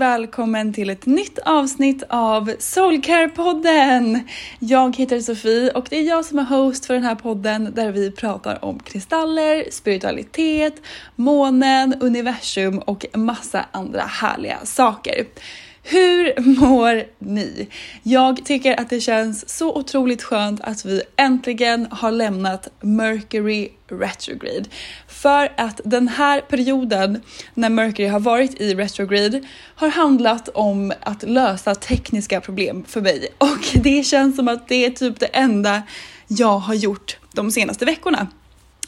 Välkommen till ett nytt avsnitt av Soulcare-podden! Jag heter Sofie och det är jag som är host för den här podden där vi pratar om kristaller, spiritualitet, månen, universum och massa andra härliga saker. Hur mår ni? Jag tycker att det känns så otroligt skönt att vi äntligen har lämnat Mercury retrograde. För att den här perioden när Mercury har varit i retrograde har handlat om att lösa tekniska problem för mig och det känns som att det är typ det enda jag har gjort de senaste veckorna.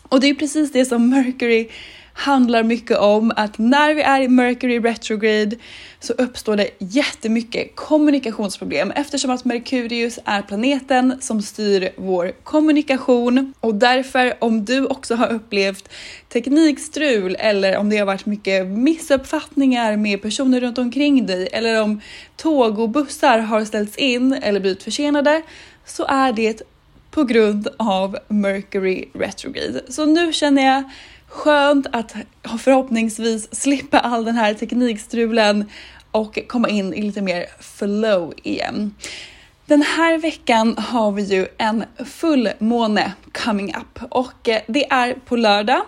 Och det är precis det som Mercury handlar mycket om att när vi är i Mercury retrograde så uppstår det jättemycket kommunikationsproblem eftersom att Merkurius är planeten som styr vår kommunikation och därför om du också har upplevt teknikstrul eller om det har varit mycket missuppfattningar med personer runt omkring dig eller om tåg och bussar har ställts in eller blivit försenade så är det på grund av Mercury retrograde. Så nu känner jag Skönt att förhoppningsvis slippa all den här teknikstrulen och komma in i lite mer flow igen. Den här veckan har vi ju en fullmåne coming up och eh, det är på lördag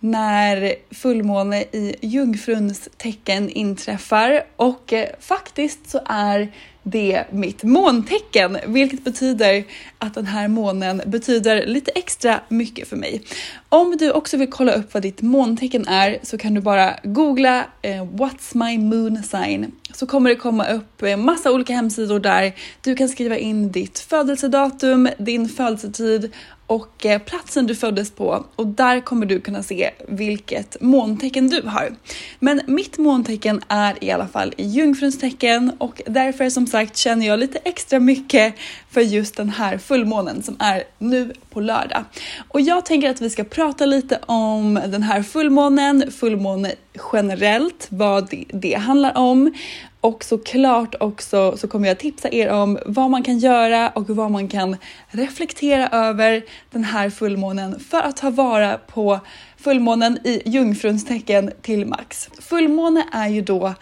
när fullmåne i jungfruns tecken inträffar och eh, faktiskt så är det mitt måntecken, vilket betyder att den här månen betyder lite extra mycket för mig. Om du också vill kolla upp vad ditt måntecken är så kan du bara googla eh, What's my moon sign så kommer det komma upp eh, massa olika hemsidor där du kan skriva in ditt födelsedatum, din födelsetid och eh, platsen du föddes på och där kommer du kunna se vilket måntecken du har. Men mitt måntecken är i alla fall i jungfruns tecken och därför som sagt känner jag lite extra mycket för just den här fullmånen som är nu på lördag. Och jag tänker att vi ska prata lite om den här fullmånen, fullmåne generellt, vad det handlar om och såklart också så kommer jag tipsa er om vad man kan göra och vad man kan reflektera över den här fullmånen för att ta vara på fullmånen i jungfruns tecken till max. Fullmåne är ju då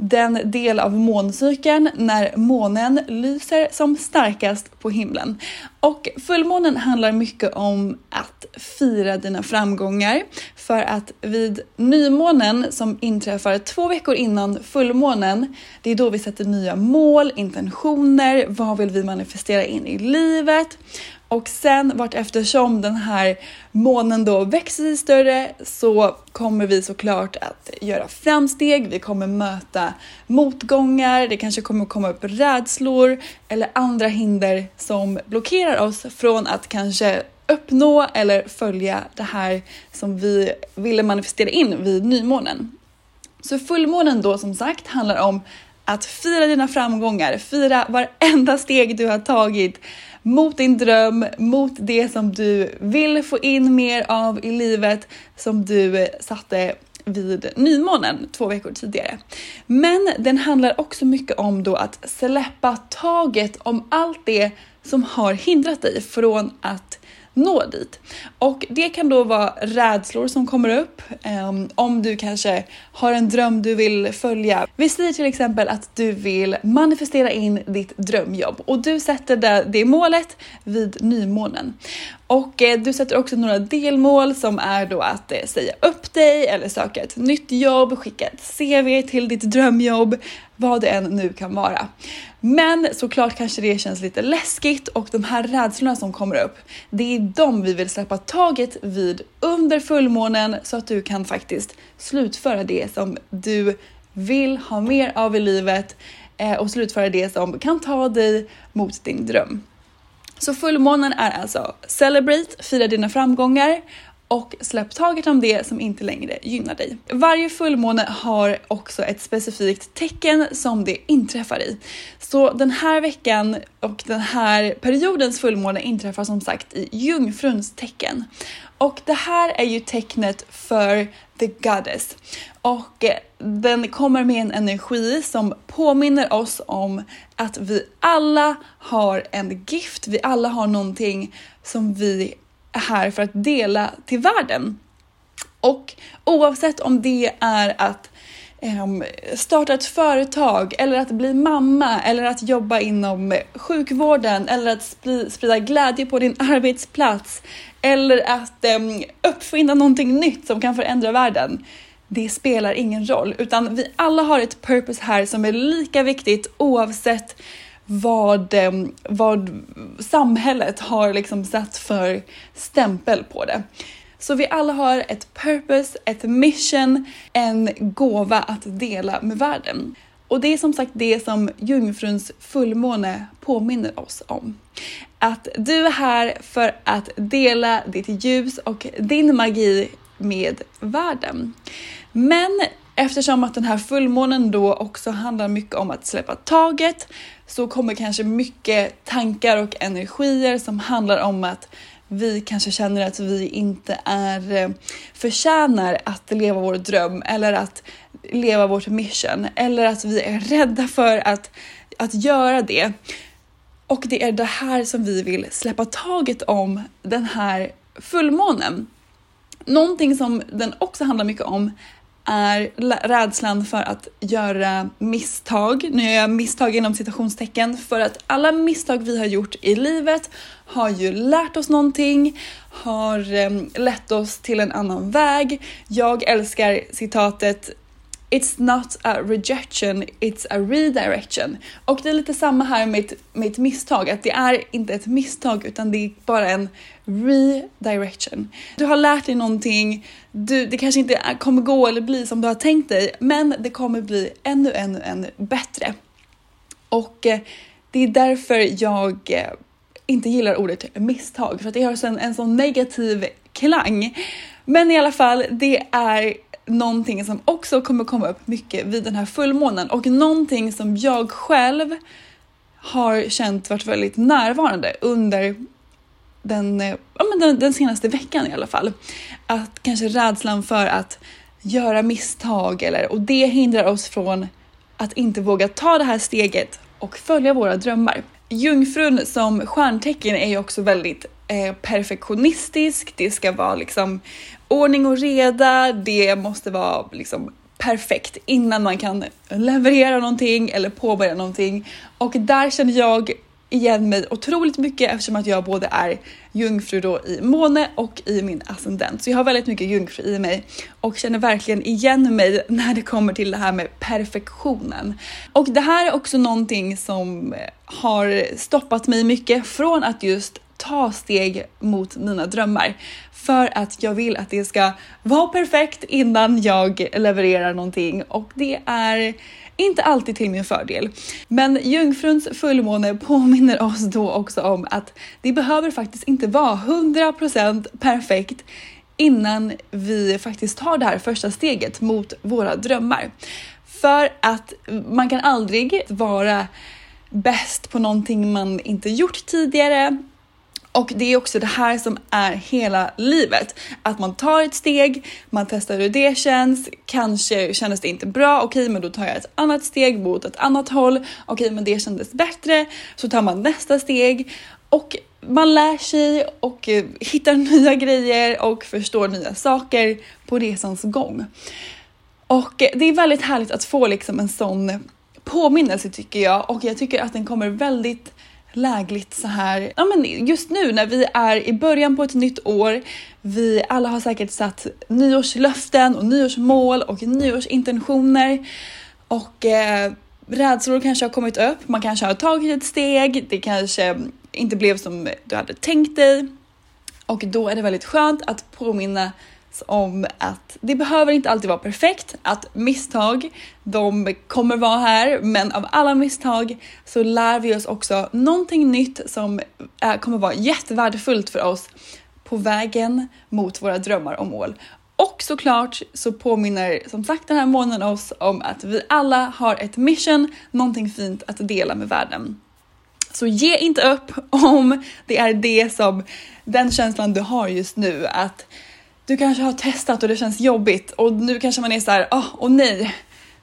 den del av måncykeln när månen lyser som starkast på himlen. Och fullmånen handlar mycket om att fira dina framgångar för att vid nymånen som inträffar två veckor innan fullmånen, det är då vi sätter nya mål, intentioner, vad vill vi manifestera in i livet och sen vart eftersom den här månen då växer sig större så kommer vi såklart att göra framsteg, vi kommer möta motgångar, det kanske kommer komma upp rädslor eller andra hinder som blockerar oss från att kanske uppnå eller följa det här som vi ville manifestera in vid nymånen. Så fullmånen då som sagt handlar om att fira dina framgångar, fira varenda steg du har tagit mot din dröm, mot det som du vill få in mer av i livet som du eh, satte vid nymånen två veckor tidigare. Men den handlar också mycket om då att släppa taget om allt det som har hindrat dig från att nå dit. Och det kan då vara rädslor som kommer upp. Um, om du kanske har en dröm du vill följa. Vi säger till exempel att du vill manifestera in ditt drömjobb och du sätter det, det målet vid nymånen. Och eh, du sätter också några delmål som är då att eh, säga upp dig eller söka ett nytt jobb, skicka ett CV till ditt drömjobb, vad det än nu kan vara. Men såklart kanske det känns lite läskigt och de här rädslorna som kommer upp, det är de vi vill släppa taget vid under fullmånen så att du kan faktiskt slutföra det som du vill ha mer av i livet eh, och slutföra det som kan ta dig mot din dröm. Så fullmånen är alltså celebrate, fira dina framgångar och släpp taget om det som inte längre gynnar dig. Varje fullmåne har också ett specifikt tecken som det inträffar i. Så den här veckan och den här periodens fullmåne inträffar som sagt i jungfruns tecken. Och det här är ju tecknet för the goddess. Och eh, den kommer med en energi som påminner oss om att vi alla har en gift, vi alla har någonting som vi är här för att dela till världen. Och oavsett om det är att ehm, starta ett företag eller att bli mamma eller att jobba inom sjukvården eller att sprida glädje på din arbetsplats eller att ehm, uppfinna någonting nytt som kan förändra världen. Det spelar ingen roll, utan vi alla har ett purpose här som är lika viktigt oavsett vad, eh, vad samhället har liksom satt för stämpel på det. Så vi alla har ett purpose, ett mission, en gåva att dela med världen. Och det är som sagt det som jungfruns fullmåne påminner oss om. Att du är här för att dela ditt ljus och din magi med världen. Men eftersom att den här fullmånen då också handlar mycket om att släppa taget så kommer kanske mycket tankar och energier som handlar om att vi kanske känner att vi inte är eh, förtjänar att leva vår dröm eller att leva vårt mission eller att vi är rädda för att, att göra det. Och det är det här som vi vill släppa taget om den här fullmånen. Någonting som den också handlar mycket om är rädslan för att göra misstag. Nu gör jag misstag inom citationstecken för att alla misstag vi har gjort i livet har ju lärt oss någonting, har ehm, lett oss till en annan väg. Jag älskar citatet It's not a rejection, it's a redirection. Och det är lite samma här med ett, med ett misstag, att det är inte ett misstag utan det är bara en redirection. Du har lärt dig någonting, du, det kanske inte kommer gå eller bli som du har tänkt dig, men det kommer bli ännu, ännu, ännu bättre. Och eh, det är därför jag eh, inte gillar ordet misstag, för att det har en, en sån negativ klang. Men i alla fall, det är någonting som också kommer komma upp mycket vid den här fullmånen och någonting som jag själv har känt varit väldigt närvarande under den, eh, ja, men den, den, senaste veckan i alla fall. Att kanske rädslan för att göra misstag eller, och det hindrar oss från att inte våga ta det här steget och följa våra drömmar. Jungfrun som stjärntecken är ju också väldigt eh, perfektionistisk. Det ska vara liksom ordning och reda. Det måste vara liksom perfekt innan man kan leverera någonting eller påbörja någonting. Och där känner jag igen mig otroligt mycket eftersom att jag både är jungfru då i måne och i min ascendent. Så jag har väldigt mycket jungfru i mig och känner verkligen igen mig när det kommer till det här med perfektionen. Och det här är också någonting som eh, har stoppat mig mycket från att just ta steg mot mina drömmar. För att jag vill att det ska vara perfekt innan jag levererar någonting och det är inte alltid till min fördel. Men jungfruns fullmåne påminner oss då också om att det behöver faktiskt inte vara 100% perfekt innan vi faktiskt tar det här första steget mot våra drömmar. För att man kan aldrig vara bäst på någonting man inte gjort tidigare och det är också det här som är hela livet. Att man tar ett steg, man testar hur det känns, kanske kändes det inte bra, okej men då tar jag ett annat steg mot ett annat håll, okej men det kändes bättre, så tar man nästa steg och man lär sig och eh, hittar nya grejer och förstår nya saker på resans gång. Och eh, det är väldigt härligt att få liksom en sån påminnelse tycker jag och jag tycker att den kommer väldigt lägligt så här, ja men just nu när vi är i början på ett nytt år. Vi alla har säkert satt nyårslöften och nyårsmål och nyårsintentioner och eh, rädslor kanske har kommit upp. Man kanske har tagit ett steg. Det kanske inte blev som du hade tänkt dig och då är det väldigt skönt att påminna om att det behöver inte alltid vara perfekt, att misstag, de kommer vara här, men av alla misstag så lär vi oss också någonting nytt som kommer vara jättevärdefullt för oss på vägen mot våra drömmar och mål. Och såklart så påminner som sagt den här månaden oss om att vi alla har ett mission, någonting fint att dela med världen. Så ge inte upp om det är det som den känslan du har just nu att du kanske har testat och det känns jobbigt och nu kanske man är så här, ah, åh oh, oh nej,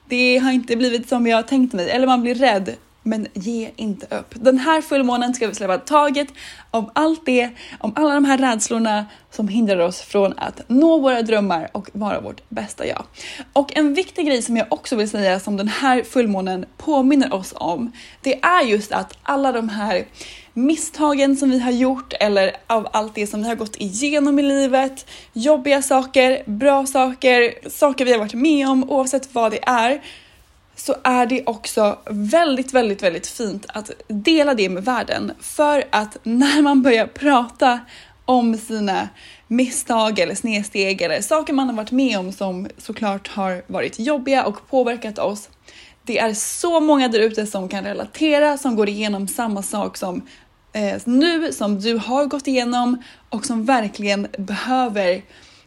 det har inte blivit som jag tänkt mig eller man blir rädd. Men ge inte upp. Den här fullmånen ska vi släppa taget om allt det, om alla de här rädslorna som hindrar oss från att nå våra drömmar och vara vårt bästa jag. Och en viktig grej som jag också vill säga som den här fullmånen påminner oss om, det är just att alla de här misstagen som vi har gjort eller av allt det som vi har gått igenom i livet, jobbiga saker, bra saker, saker vi har varit med om oavsett vad det är, så är det också väldigt, väldigt, väldigt fint att dela det med världen. För att när man börjar prata om sina misstag eller snedsteg eller saker man har varit med om som såklart har varit jobbiga och påverkat oss. Det är så många där ute som kan relatera, som går igenom samma sak som Eh, nu, som du har gått igenom och som verkligen behöver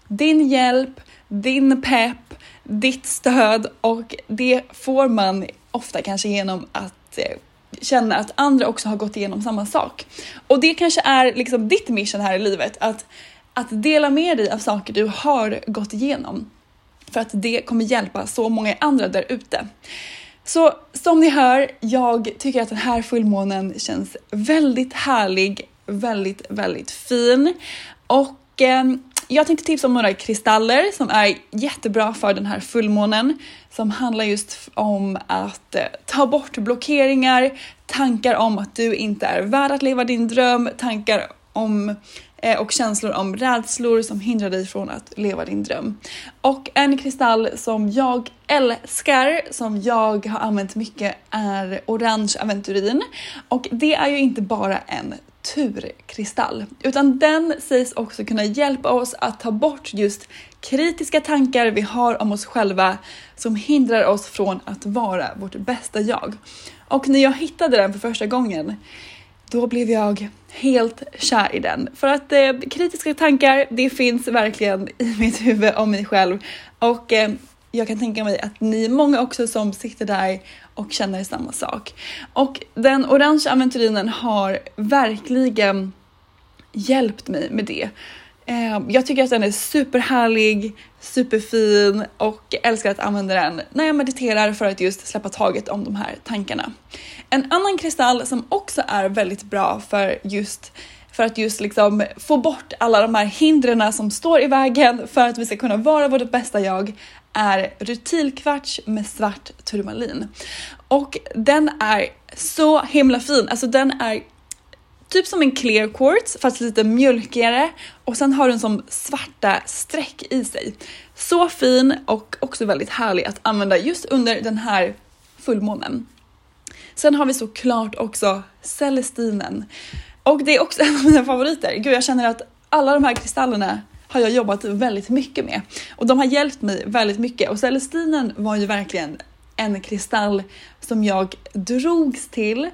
din hjälp, din pepp, ditt stöd och det får man ofta kanske genom att eh, känna att andra också har gått igenom samma sak. Och det kanske är liksom ditt mission här i livet, att, att dela med dig av saker du har gått igenom. För att det kommer hjälpa så många andra där ute. Så som ni hör, jag tycker att den här fullmånen känns väldigt härlig, väldigt, väldigt fin. Och eh, jag tänkte tipsa om några kristaller som är jättebra för den här fullmånen som handlar just om att eh, ta bort blockeringar, tankar om att du inte är värd att leva din dröm, tankar om Eh, och känslor om rädslor som hindrar dig från att leva din dröm. Och en kristall som jag älskar, som jag har använt mycket, är orange aventurin. Och det är ju inte bara en turkristall, utan den sägs också kunna hjälpa oss att ta bort just kritiska tankar vi har om oss själva som hindrar oss från att vara vårt bästa jag. Och när jag hittade den för första gången, då blev jag helt kär i den. För att eh, kritiska tankar, det finns verkligen i mitt huvud om mig själv och eh, jag kan tänka mig att ni är många också som sitter där och känner samma sak. Och den orangea aventurinen har verkligen hjälpt mig med det. Ehm, jag tycker att den är superhärlig, superfin och älskar att använda den när jag mediterar för att just släppa taget om de här tankarna. En annan kristall som också är väldigt bra för just för att just liksom få bort alla de här hindren som står i vägen för att vi ska kunna vara vårt bästa jag är rutilkvarts med svart turmalin. Och den är så himla fin, alltså den är typ som en clear quartz fast lite mjölkigare och sen har den som svarta streck i sig. Så fin och också väldigt härlig att använda just under den här fullmånen. Sen har vi såklart också Celestinen och det är också en av mina favoriter. Gud, jag känner att alla de här kristallerna har jag jobbat väldigt mycket med och de har hjälpt mig väldigt mycket och Celestinen var ju verkligen en kristall som jag drogs till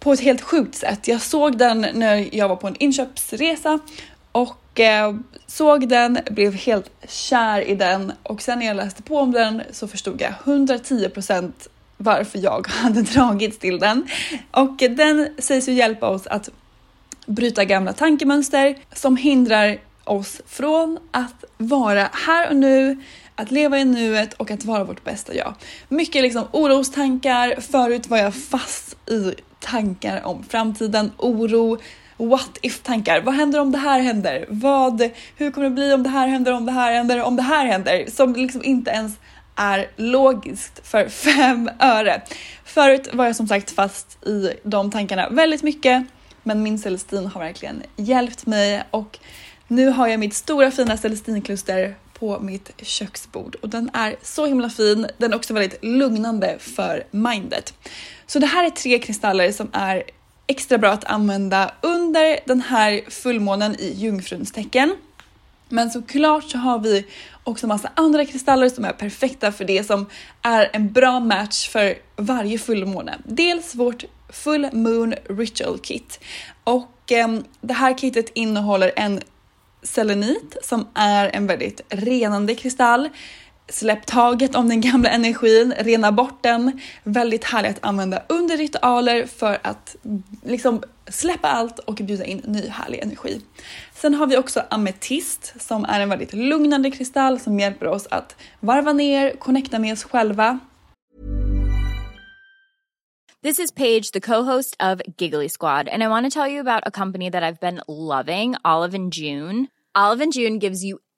på ett helt sjukt sätt. Jag såg den när jag var på en inköpsresa och eh, såg den, blev helt kär i den och sen när jag läste på om den så förstod jag 110% varför jag hade dragits till den. Och den sägs ju hjälpa oss att bryta gamla tankemönster som hindrar oss från att vara här och nu, att leva i nuet och att vara vårt bästa jag. Mycket liksom orostankar, förut var jag fast i tankar om framtiden, oro, what if tankar. Vad händer om det här händer? Vad, hur kommer det bli om det här händer, om det här händer, om det här händer? Som liksom inte ens är logiskt för fem öre. Förut var jag som sagt fast i de tankarna väldigt mycket, men min Celestin har verkligen hjälpt mig och nu har jag mitt stora fina Celestinkluster på mitt köksbord och den är så himla fin. Den är också väldigt lugnande för mindet. Så det här är tre kristaller som är extra bra att använda under den här fullmånen i jungfruns tecken. Men såklart så har vi också massa andra kristaller som är perfekta för det som är en bra match för varje fullmåne. Dels vårt Full Moon Ritual Kit och eh, det här kitet innehåller en selenit som är en väldigt renande kristall. Släpp taget om den gamla energin, rena bort den. Väldigt härligt att använda under ritualer för att liksom släppa allt och bjuda in ny härlig energi. Sen har vi också ametist som är en väldigt lugnande kristall som hjälper oss att varva ner, connecta med oss själva. This is Paige, the co-host of Giggly Squad, and I want to tell you about a company that I've been loving, Olive and June. Olive and June gives you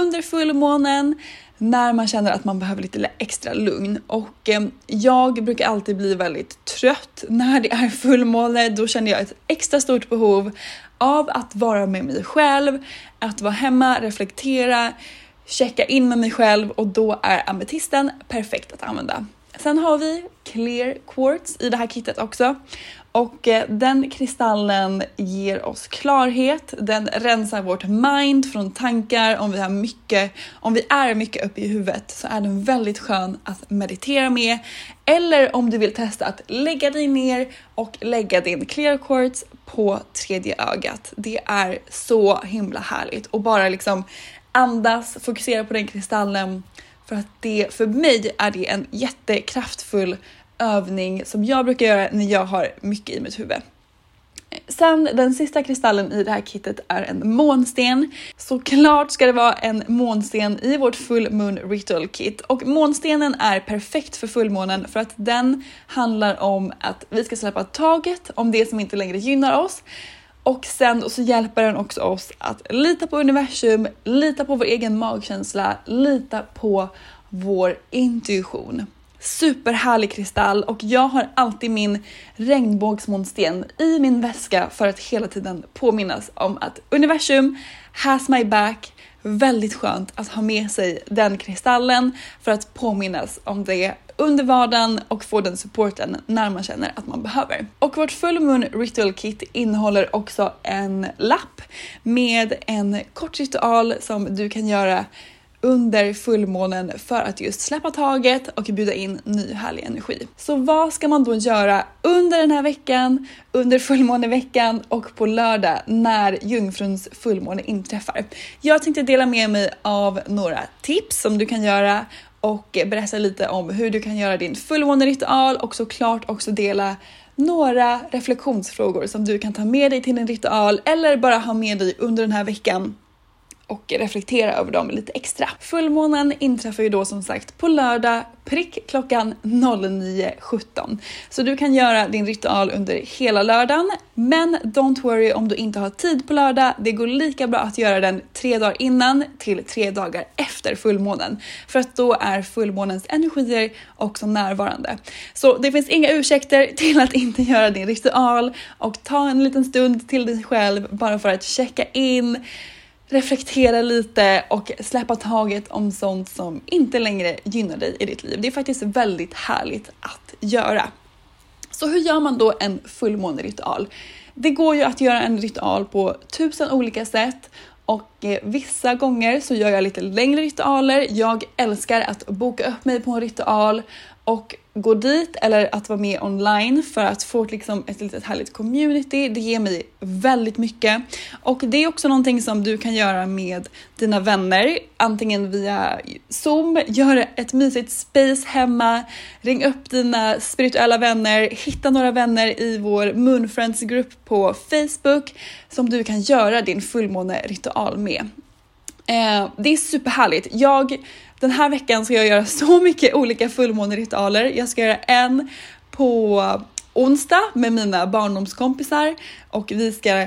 under fullmånen när man känner att man behöver lite extra lugn. Och eh, jag brukar alltid bli väldigt trött när det är fullmåne. Då känner jag ett extra stort behov av att vara med mig själv, att vara hemma, reflektera, checka in med mig själv och då är ametisten perfekt att använda. Sen har vi clear quartz i det här kittet också och eh, den kristallen ger oss klarhet, den rensar vårt mind från tankar. Om vi, har mycket, om vi är mycket uppe i huvudet så är den väldigt skön att meditera med. Eller om du vill testa att lägga dig ner och lägga din clear quartz på tredje ögat. Det är så himla härligt och bara liksom andas, fokusera på den kristallen för att det för mig är det en jättekraftfull övning som jag brukar göra när jag har mycket i mitt huvud. Sen den sista kristallen i det här kittet är en månsten. Såklart ska det vara en månsten i vårt full moon ritual kit och månstenen är perfekt för fullmånen för att den handlar om att vi ska släppa taget om det som inte längre gynnar oss och sen så hjälper den också oss att lita på universum, lita på vår egen magkänsla, lita på vår intuition superhärlig kristall och jag har alltid min regnbågsmånsten i min väska för att hela tiden påminnas om att universum has my back. Väldigt skönt att ha med sig den kristallen för att påminnas om det under vardagen och få den supporten när man känner att man behöver. Och vårt Full Moon Ritual Kit innehåller också en lapp med en kort ritual som du kan göra under fullmånen för att just släppa taget och bjuda in ny härlig energi. Så vad ska man då göra under den här veckan, under fullmåneveckan och på lördag när jungfruns fullmåne inträffar? Jag tänkte dela med mig av några tips som du kan göra och berätta lite om hur du kan göra din fullmåneritual och såklart också dela några reflektionsfrågor som du kan ta med dig till din ritual eller bara ha med dig under den här veckan och reflektera över dem lite extra. Fullmånen inträffar ju då som sagt på lördag prick klockan 09.17. Så du kan göra din ritual under hela lördagen. Men don't worry om du inte har tid på lördag. Det går lika bra att göra den tre dagar innan till tre dagar efter fullmånen. För att då är fullmånens energier också närvarande. Så det finns inga ursäkter till att inte göra din ritual och ta en liten stund till dig själv bara för att checka in reflektera lite och släppa taget om sånt som inte längre gynnar dig i ditt liv. Det är faktiskt väldigt härligt att göra. Så hur gör man då en fullmåneritual? Det går ju att göra en ritual på tusen olika sätt och eh, vissa gånger så gör jag lite längre ritualer. Jag älskar att boka upp mig på en ritual och gå dit eller att vara med online för att få liksom ett litet härligt community. Det ger mig väldigt mycket och det är också någonting som du kan göra med dina vänner, antingen via Zoom, gör ett mysigt space hemma, ring upp dina spirituella vänner, hitta några vänner i vår Moonfriends grupp på Facebook som du kan göra din fullmåneritual med. Eh, det är superhärligt. Jag den här veckan ska jag göra så mycket olika fullmåneritualer. Jag ska göra en på onsdag med mina barndomskompisar och vi ska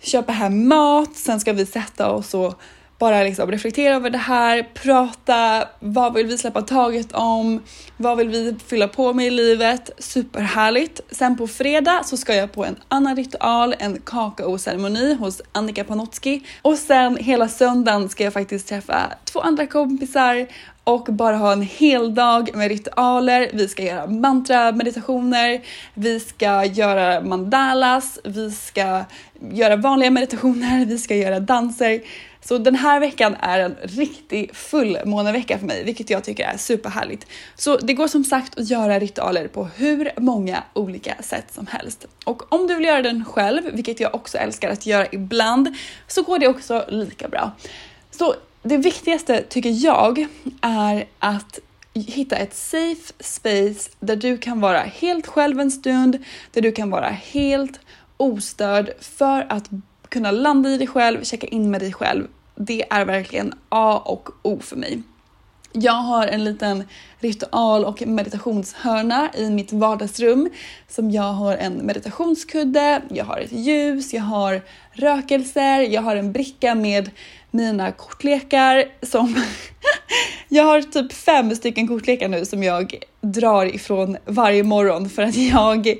köpa hem mat, sen ska vi sätta oss och bara liksom reflektera över det här, prata, vad vill vi släppa taget om, vad vill vi fylla på med i livet, superhärligt. Sen på fredag så ska jag på en annan ritual, en kakaoceremoni hos Annika Panotski och sen hela söndagen ska jag faktiskt träffa två andra kompisar och bara ha en hel dag med ritualer. Vi ska göra mantra meditationer, vi ska göra mandalas, vi ska göra vanliga meditationer, vi ska göra danser. Så den här veckan är en riktig fullmånevecka för mig, vilket jag tycker är superhärligt. Så det går som sagt att göra ritualer på hur många olika sätt som helst. Och om du vill göra den själv, vilket jag också älskar att göra ibland, så går det också lika bra. Så det viktigaste tycker jag är att hitta ett safe space där du kan vara helt själv en stund, där du kan vara helt ostörd för att kunna landa i dig själv, checka in med dig själv. Det är verkligen A och O för mig. Jag har en liten ritual och meditationshörna i mitt vardagsrum som jag har en meditationskudde, jag har ett ljus, jag har rökelser, jag har en bricka med mina kortlekar som jag har typ fem stycken kortlekar nu som jag drar ifrån varje morgon för att jag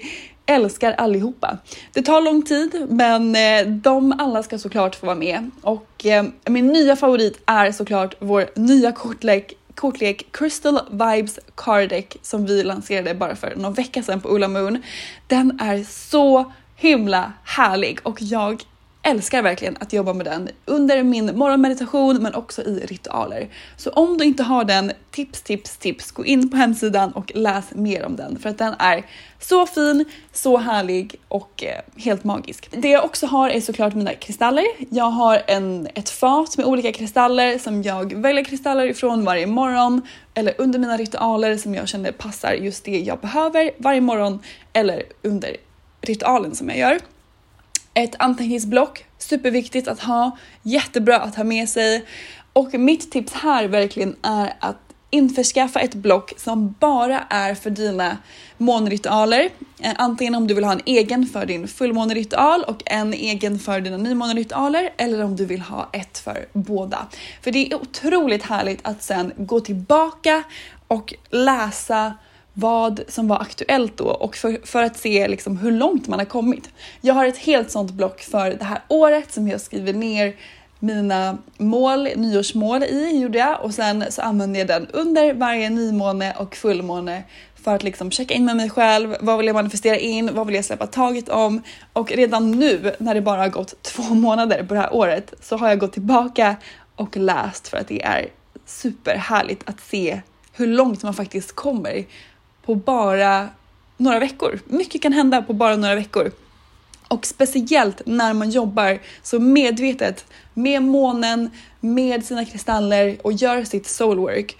älskar allihopa. Det tar lång tid men eh, de alla ska såklart få vara med och eh, min nya favorit är såklart vår nya kortlek kortlek Crystal Vibes Card som vi lanserade bara för någon vecka sedan på Ola Moon. Den är så himla härlig och jag älskar verkligen att jobba med den under min morgonmeditation men också i ritualer. Så om du inte har den, tips, tips, tips, gå in på hemsidan och läs mer om den för att den är så fin, så härlig och eh, helt magisk. Det jag också har är såklart mina kristaller. Jag har en, ett fat med olika kristaller som jag väljer kristaller ifrån varje morgon eller under mina ritualer som jag känner passar just det jag behöver varje morgon eller under ritualen som jag gör. Ett anteckningsblock, superviktigt att ha, jättebra att ha med sig. Och mitt tips här verkligen är att införskaffa ett block som bara är för dina månritualer. Eh, antingen om du vill ha en egen för din fullmåneritual och en egen för dina nymåneritualer eller om du vill ha ett för båda. För det är otroligt härligt att sen gå tillbaka och läsa vad som var aktuellt då och för, för att se liksom hur långt man har kommit. Jag har ett helt sånt block för det här året som jag skriver ner mina mål, nyårsmål i gjorde jag och sen så använder jag den under varje nymåne och fullmåne för att liksom checka in med mig själv. Vad vill jag manifestera in? Vad vill jag släppa taget om? Och redan nu när det bara har gått två månader på det här året så har jag gått tillbaka och läst för att det är superhärligt att se hur långt man faktiskt kommer på bara några veckor. Mycket kan hända på bara några veckor. Och speciellt när man jobbar så medvetet med månen, med sina kristaller och gör sitt soulwork.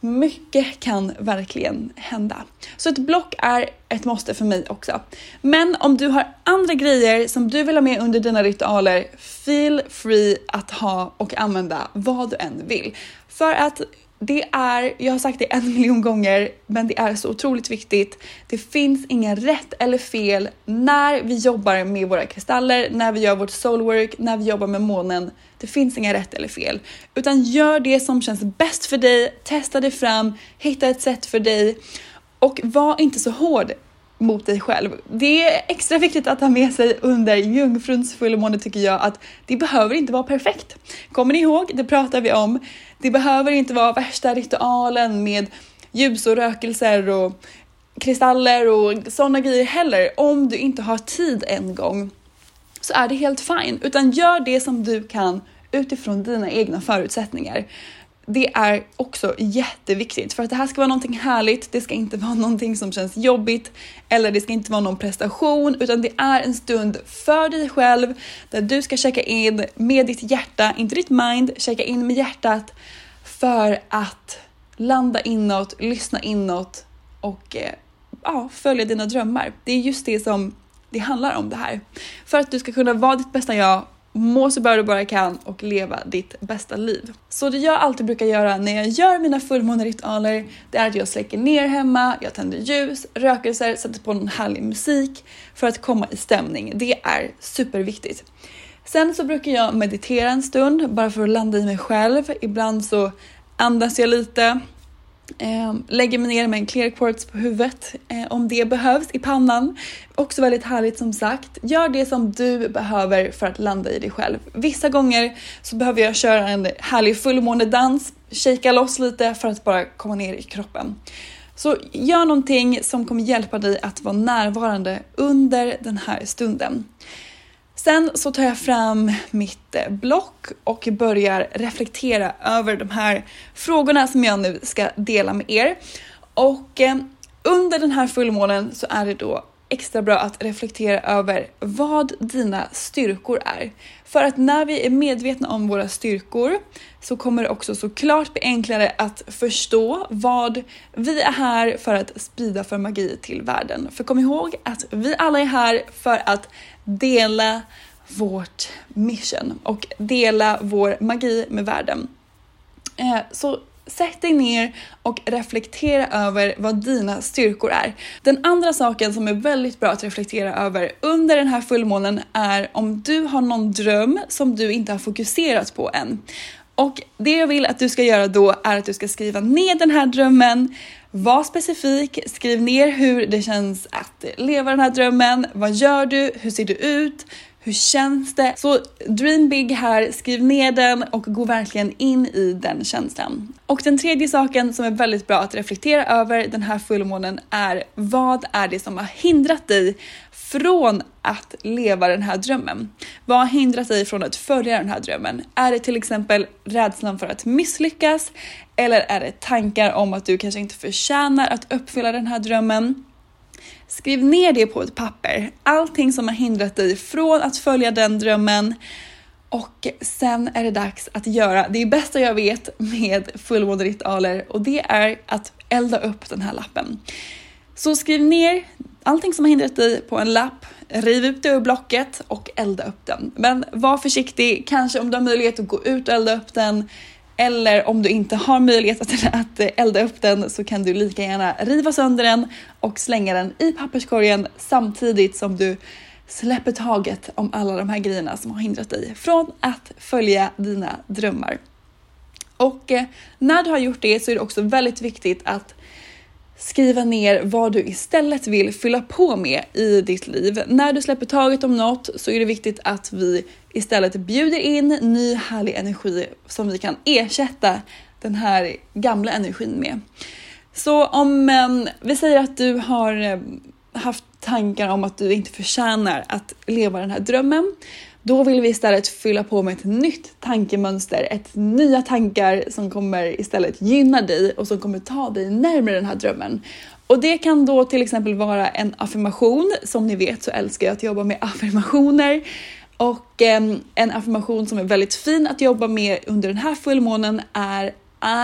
Mycket kan verkligen hända. Så ett block är ett måste för mig också. Men om du har andra grejer som du vill ha med under dina ritualer, feel free att ha och använda vad du än vill. För att det är, jag har sagt det en miljon gånger, men det är så otroligt viktigt. Det finns ingen rätt eller fel när vi jobbar med våra kristaller, när vi gör vårt soulwork, när vi jobbar med månen. Det finns inga rätt eller fel, utan gör det som känns bäst för dig. Testa dig fram, hitta ett sätt för dig och var inte så hård mot dig själv. Det är extra viktigt att ha med sig under jungfruns fullmåne tycker jag att det behöver inte vara perfekt. Kommer ni ihåg? Det pratar vi om. Det behöver inte vara värsta ritualen med ljus och rökelser och kristaller och sådana grejer heller. Om du inte har tid en gång så är det helt fine, utan gör det som du kan utifrån dina egna förutsättningar det är också jätteviktigt för att det här ska vara någonting härligt. Det ska inte vara någonting som känns jobbigt eller det ska inte vara någon prestation utan det är en stund för dig själv där du ska checka in med ditt hjärta, inte ditt mind, checka in med hjärtat för att landa inåt, lyssna inåt och eh, ja, följa dina drömmar. Det är just det som det handlar om det här. För att du ska kunna vara ditt bästa jag må så bra du bara kan och leva ditt bästa liv. Så det jag alltid brukar göra när jag gör mina fullmåneritualer, det är att jag släcker ner hemma, jag tänder ljus, rökelser, sätter på någon härlig musik för att komma i stämning. Det är superviktigt. Sen så brukar jag meditera en stund bara för att landa i mig själv. Ibland så andas jag lite, Ehm, lägger mig ner med en clear quartz på huvudet eh, om det behövs i pannan. Också väldigt härligt som sagt. Gör det som du behöver för att landa i dig själv. Vissa gånger så behöver jag köra en härlig fullmånedans, shakea loss lite för att bara komma ner i kroppen. Så gör någonting som kommer hjälpa dig att vara närvarande under den här stunden. Sen så tar jag fram mitt eh, block och börjar reflektera över de här frågorna som jag nu ska dela med er. Och eh, under den här fullmånen så är det då extra bra att reflektera över vad dina styrkor är. För att när vi är medvetna om våra styrkor så kommer det också såklart bli enklare att förstå vad vi är här för att sprida för magi till världen. För kom ihåg att vi alla är här för att dela vårt mission och dela vår magi med världen. Eh, så Sätt dig ner och reflektera över vad dina styrkor är. Den andra saken som är väldigt bra att reflektera över under den här fullmånen är om du har någon dröm som du inte har fokuserat på än. Och det jag vill att du ska göra då är att du ska skriva ner den här drömmen, var specifik, skriv ner hur det känns att leva den här drömmen. Vad gör du? Hur ser du ut? Hur känns det? Så dream big här, skriv ner den och gå verkligen in i den känslan. Och den tredje saken som är väldigt bra att reflektera över den här fullmånen är vad är det som har hindrat dig från att leva den här drömmen? Vad har hindrat dig från att följa den här drömmen? Är det till exempel rädslan för att misslyckas? Eller är det tankar om att du kanske inte förtjänar att uppfylla den här drömmen? Skriv ner det på ett papper. Allting som har hindrat dig från att följa den drömmen. Och sen är det dags att göra det bästa jag vet med fullmåneritualer och det är att elda upp den här lappen. Så skriv ner allting som har hindrat dig på en lapp, riv ut det ur blocket och elda upp den. Men var försiktig, kanske om du har möjlighet att gå ut och elda upp den eller om du inte har möjlighet att, att elda upp den så kan du lika gärna riva sönder den och slänga den i papperskorgen samtidigt som du släpper taget om alla de här grejerna som har hindrat dig från att följa dina drömmar. Och eh, när du har gjort det så är det också väldigt viktigt att skriva ner vad du istället vill fylla på med i ditt liv. När du släpper taget om något så är det viktigt att vi istället bjuder in ny härlig energi som vi kan ersätta den här gamla energin med. Så om ehm, vi säger att du har ehm, haft tankar om att du inte förtjänar att leva den här drömmen då vill vi istället fylla på med ett nytt tankemönster, ett nya tankar som kommer istället gynna dig och som kommer ta dig närmare den här drömmen. Och det kan då till exempel vara en affirmation. Som ni vet så älskar jag att jobba med affirmationer. Och eh, en affirmation som är väldigt fin att jobba med under den här fullmånen är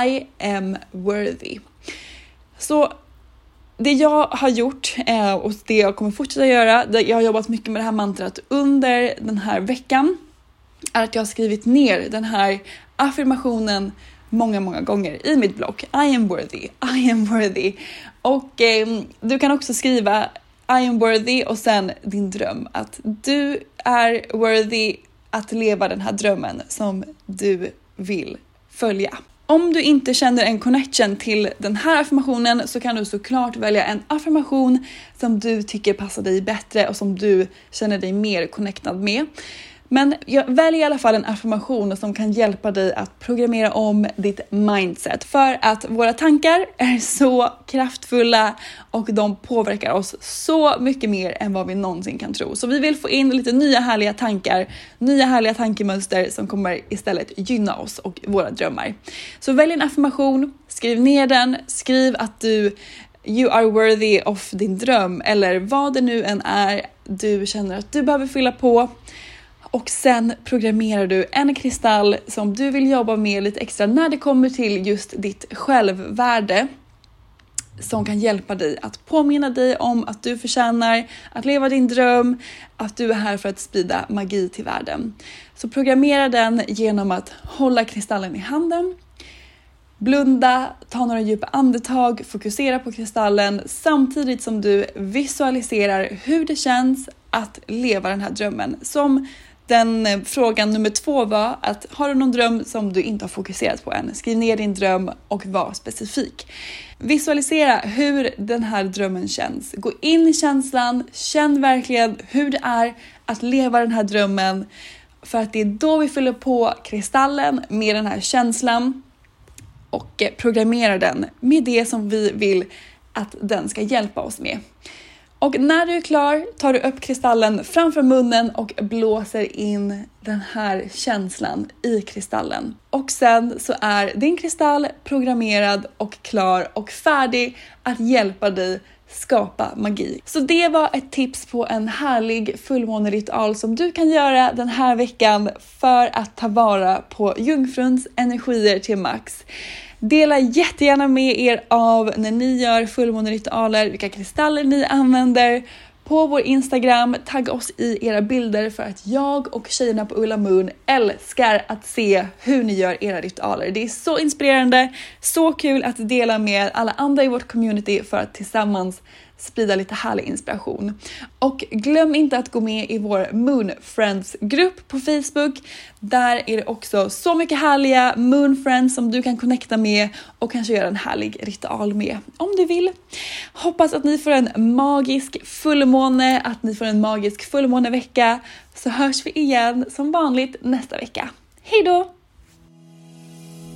I am worthy. Så det jag har gjort eh, och det jag kommer fortsätta göra, jag har jobbat mycket med det här mantrat under den här veckan, är att jag har skrivit ner den här affirmationen många, många gånger i mitt block. I am worthy, I am worthy. Och eh, du kan också skriva I am worthy och sen din dröm. Att du är worthy att leva den här drömmen som du vill följa. Om du inte känner en connection till den här affirmationen så kan du såklart välja en affirmation som du tycker passar dig bättre och som du känner dig mer connectad med. Men välj i alla fall en affirmation som kan hjälpa dig att programmera om ditt mindset för att våra tankar är så kraftfulla och de påverkar oss så mycket mer än vad vi någonsin kan tro. Så vi vill få in lite nya härliga tankar, nya härliga tankemönster som kommer istället gynna oss och våra drömmar. Så välj en affirmation, skriv ner den, skriv att du You are worthy of din dröm eller vad det nu än är du känner att du behöver fylla på och sen programmerar du en kristall som du vill jobba med lite extra när det kommer till just ditt självvärde som kan hjälpa dig att påminna dig om att du förtjänar att leva din dröm, att du är här för att sprida magi till världen. Så programmera den genom att hålla kristallen i handen, blunda, ta några djupa andetag, fokusera på kristallen samtidigt som du visualiserar hur det känns att leva den här drömmen som den eh, frågan nummer två var att har du någon dröm som du inte har fokuserat på än? Skriv ner din dröm och var specifik. Visualisera hur den här drömmen känns. Gå in i känslan, känn verkligen hur det är att leva den här drömmen. För att det är då vi fyller på kristallen med den här känslan och eh, programmerar den med det som vi vill att den ska hjälpa oss med. Och när du är klar tar du upp kristallen framför munnen och blåser in den här känslan i kristallen. Och sen så är din kristall programmerad och klar och färdig att hjälpa dig skapa magi. Så det var ett tips på en härlig fullmåneritual som du kan göra den här veckan för att ta vara på jungfruns energier till max. Dela jättegärna med er av när ni gör fullmåneritualer, vilka kristaller ni använder, på vår Instagram. Tagga oss i era bilder för att jag och tjejerna på Ulla Moon älskar att se hur ni gör era ritualer. Det är så inspirerande, så kul att dela med alla andra i vårt community för att tillsammans sprida lite härlig inspiration. Och glöm inte att gå med i vår Moon Friends-grupp på Facebook. Där är det också så mycket härliga Moon Friends som du kan connecta med och kanske göra en härlig ritual med om du vill. Hoppas att ni får en magisk fullmåne, att ni får en magisk fullmånevecka så hörs vi igen som vanligt nästa vecka. Hejdå!